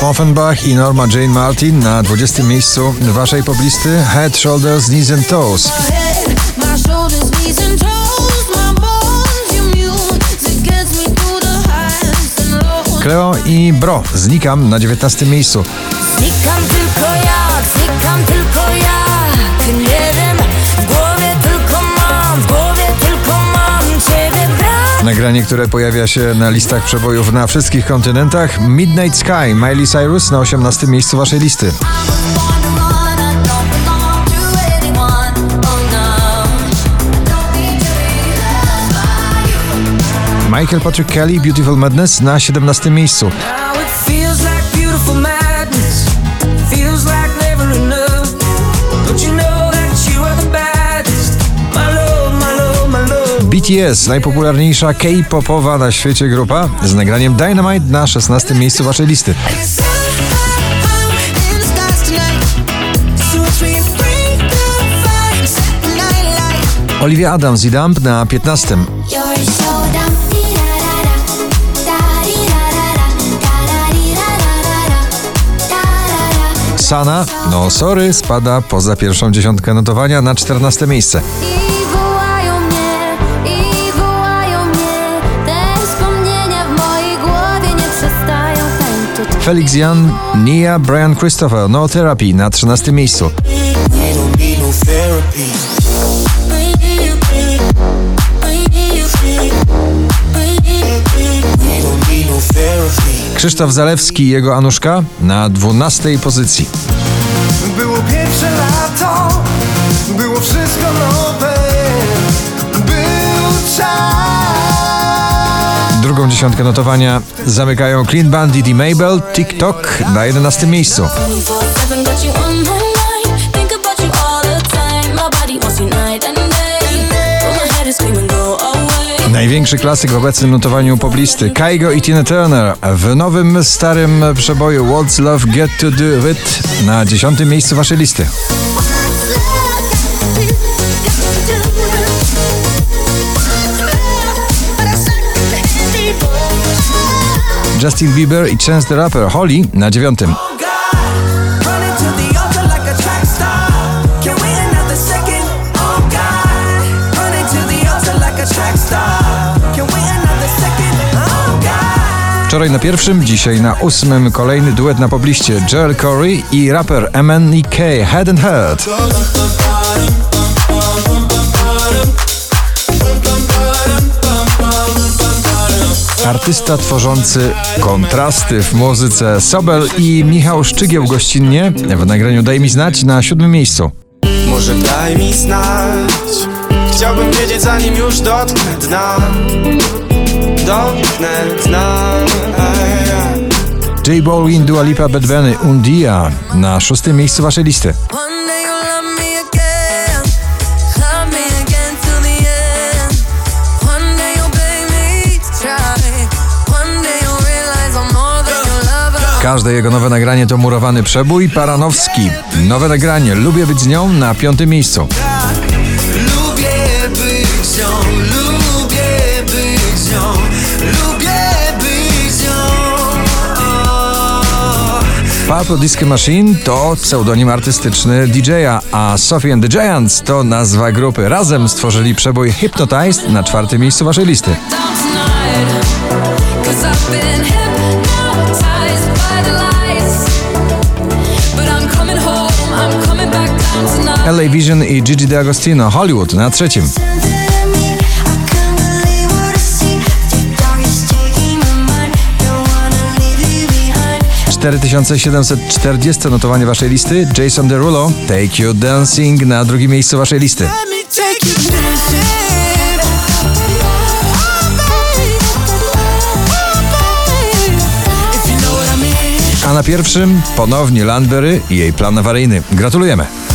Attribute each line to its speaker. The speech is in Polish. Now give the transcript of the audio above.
Speaker 1: Offenbach i Norma Jane Martin na 20. miejscu waszej poblisty Head, Shoulders, Knees and Toes. Cleo i Bro, znikam na 19. miejscu.
Speaker 2: Znikam tylko ja, znikam tylko ja.
Speaker 1: Nagranie, które pojawia się na listach przebojów na wszystkich kontynentach. Midnight Sky, Miley Cyrus na 18. miejscu waszej listy. Michael Patrick Kelly, Beautiful Madness na 17. miejscu. BTS, najpopularniejsza K-popowa na świecie grupa, z nagraniem Dynamite na 16. miejscu waszej listy. Olivia Adams i Dump na 15.
Speaker 3: You're so dumb. Dee-da-da-da. Da-dee-da-da-da. Da-da-dee-da-da-da-da. Da-da-da.
Speaker 1: Sana, no sorry, spada poza pierwszą dziesiątkę notowania na 14 miejsce. Felix Jan, Nia, Brian Christopher, No Therapy na 13 miejscu. Krzysztof Zalewski i jego Anuszka na 12 pozycji. Dziesiątkę notowania zamykają Clean Bandit i Mabel, TikTok na 11 miejscu.
Speaker 2: 24/7 got you on my mind. Think about you all the time. My body wants you night and day. But my head is screaming, go away.
Speaker 1: Największy klasyk w obecnym notowaniu poblisty Kaigo i Tina Turner w nowym, starym przeboju What's Love Get To Do It na 10 miejscu waszej listy. Justin Bieber i Chance the Rapper Holly na dziewiątym.
Speaker 4: Oh. Oh God.
Speaker 1: Wczoraj na pierwszym, dzisiaj na ósmym kolejny duet na pobliście Joel Corey i raper MNEK Head and Heart. Artysta tworzący kontrasty w muzyce Sobel i Michał Szczygieł gościnnie w nagraniu Daj mi znać na siódmym miejscu.
Speaker 5: Może daj mi znać. Chciałbym wiedzieć zanim już dotknę dna. Dotknę dna.
Speaker 1: J Balwin, Dua Lipa, Bad Bunny, Undia na szóstym miejscu waszej listy. Każde jego nowe nagranie to murowany przebój Paranowski. Nowe nagranie Lubię być z nią na piątym miejscu.
Speaker 4: Lubię być z nią, lubię być z nią, lubię być z nią.
Speaker 1: Purple Disco Machine to pseudonim artystyczny DJ-a, a Sophie and the Giants to nazwa grupy. Razem stworzyli przebój Hypnotized na czwartym miejscu waszej listy. LA Vision i Gigi D'Agostino Hollywood na trzecim.
Speaker 3: Don't
Speaker 1: 4740 notowanie waszej listy. Jason Derulo Take You Dancing na drugim miejscu waszej listy. A na pierwszym ponownie Landberry i jej plan awaryjny. Gratulujemy.